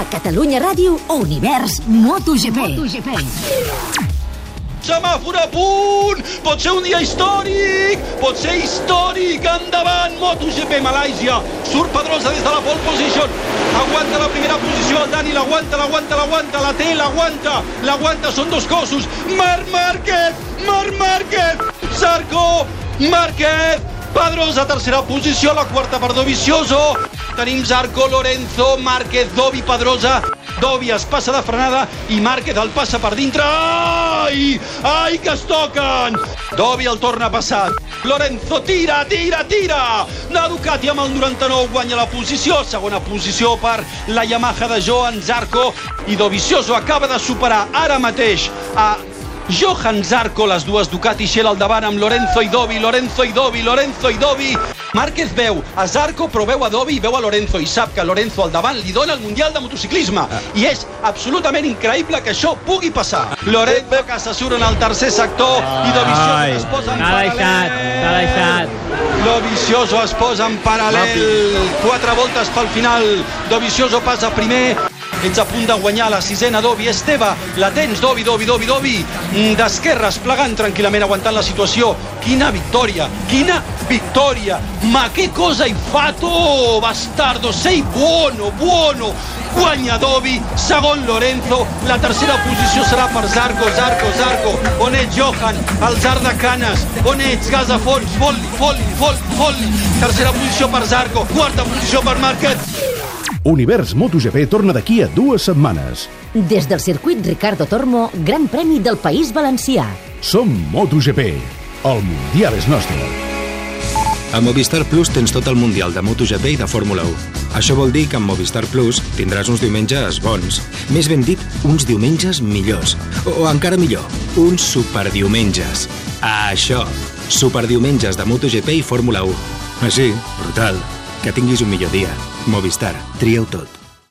A Catalunya Ràdio, Univers MotoGP. MotoGP. Semàfor a punt! Pot ser un dia històric! Pot ser històric! Endavant, MotoGP Malàisia! Surt Pedrosa des de la pole position. Aguanta la primera posició, el Dani l'aguanta, l'aguanta, l'aguanta, la té, l'aguanta, l'aguanta, són dos cossos. Marc Márquez! Marc Márquez! Zarco! Márquez! Pedrosa, tercera posició, la quarta per Dovizioso. Tenim Zarco, Lorenzo, Márquez, Dovi, Pedrosa. Dovi es passa de frenada i Márquez el passa per dintre. Ai! Ai, que es toquen! Dovi el torna a passar. Lorenzo tira, tira, tira! La Ducati amb el 99 guanya la posició. Segona posició per la Yamaha de Joan Zarco. I Dovizioso acaba de superar ara mateix a Johan Zarco, les dues Ducati Shell al davant amb Lorenzo i Dovi, Lorenzo i Dovi, Lorenzo i Dovi. Márquez veu a Zarco, però veu a Dovi i veu a Lorenzo i sap que Lorenzo al davant li dona el Mundial de Motociclisme. I és absolutament increïble que això pugui passar. Lorenzo que se surt en el tercer sector i Dovizioso es posa en s'ha deixat, s'ha deixat. Dovizioso es posa en paral·lel. Quatre voltes pel final. Dovizioso passa primer. Ets a punt de guanyar la sisena Dovi. Esteve, la tens, Dovi, Dovi, Dovi, Dovi. Mm, D'esquerres, plegant tranquil·lament, aguantant la situació. Quina victòria, quina victòria. Ma che cosa hai fatto, bastardo? Sei buono, buono. Guanya Dovi, segon Lorenzo, la tercera posició serà per Zarco, Zarco, Zarco. On ets, Johan? El Zar de Canes. On ets, Gasafons? Folli, Folli, Folli, Folli. Tercera posició per Zarco, quarta posició per Márquez. Univers MotoGP torna d'aquí a dues setmanes. Des del circuit Ricardo Tormo, Gran Premi del País Valencià. Som MotoGP. El Mundial és nostre. A Movistar Plus tens tot el Mundial de MotoGP i de Fórmula 1. Això vol dir que amb Movistar Plus tindràs uns diumenges bons. Més ben dit, uns diumenges millors. O, o encara millor, uns superdiumenges. Ah, això. Superdiumenges de MotoGP i Fórmula 1. Així, brutal. Que tinguis un millor dia. Movistar. Tria-ho tot.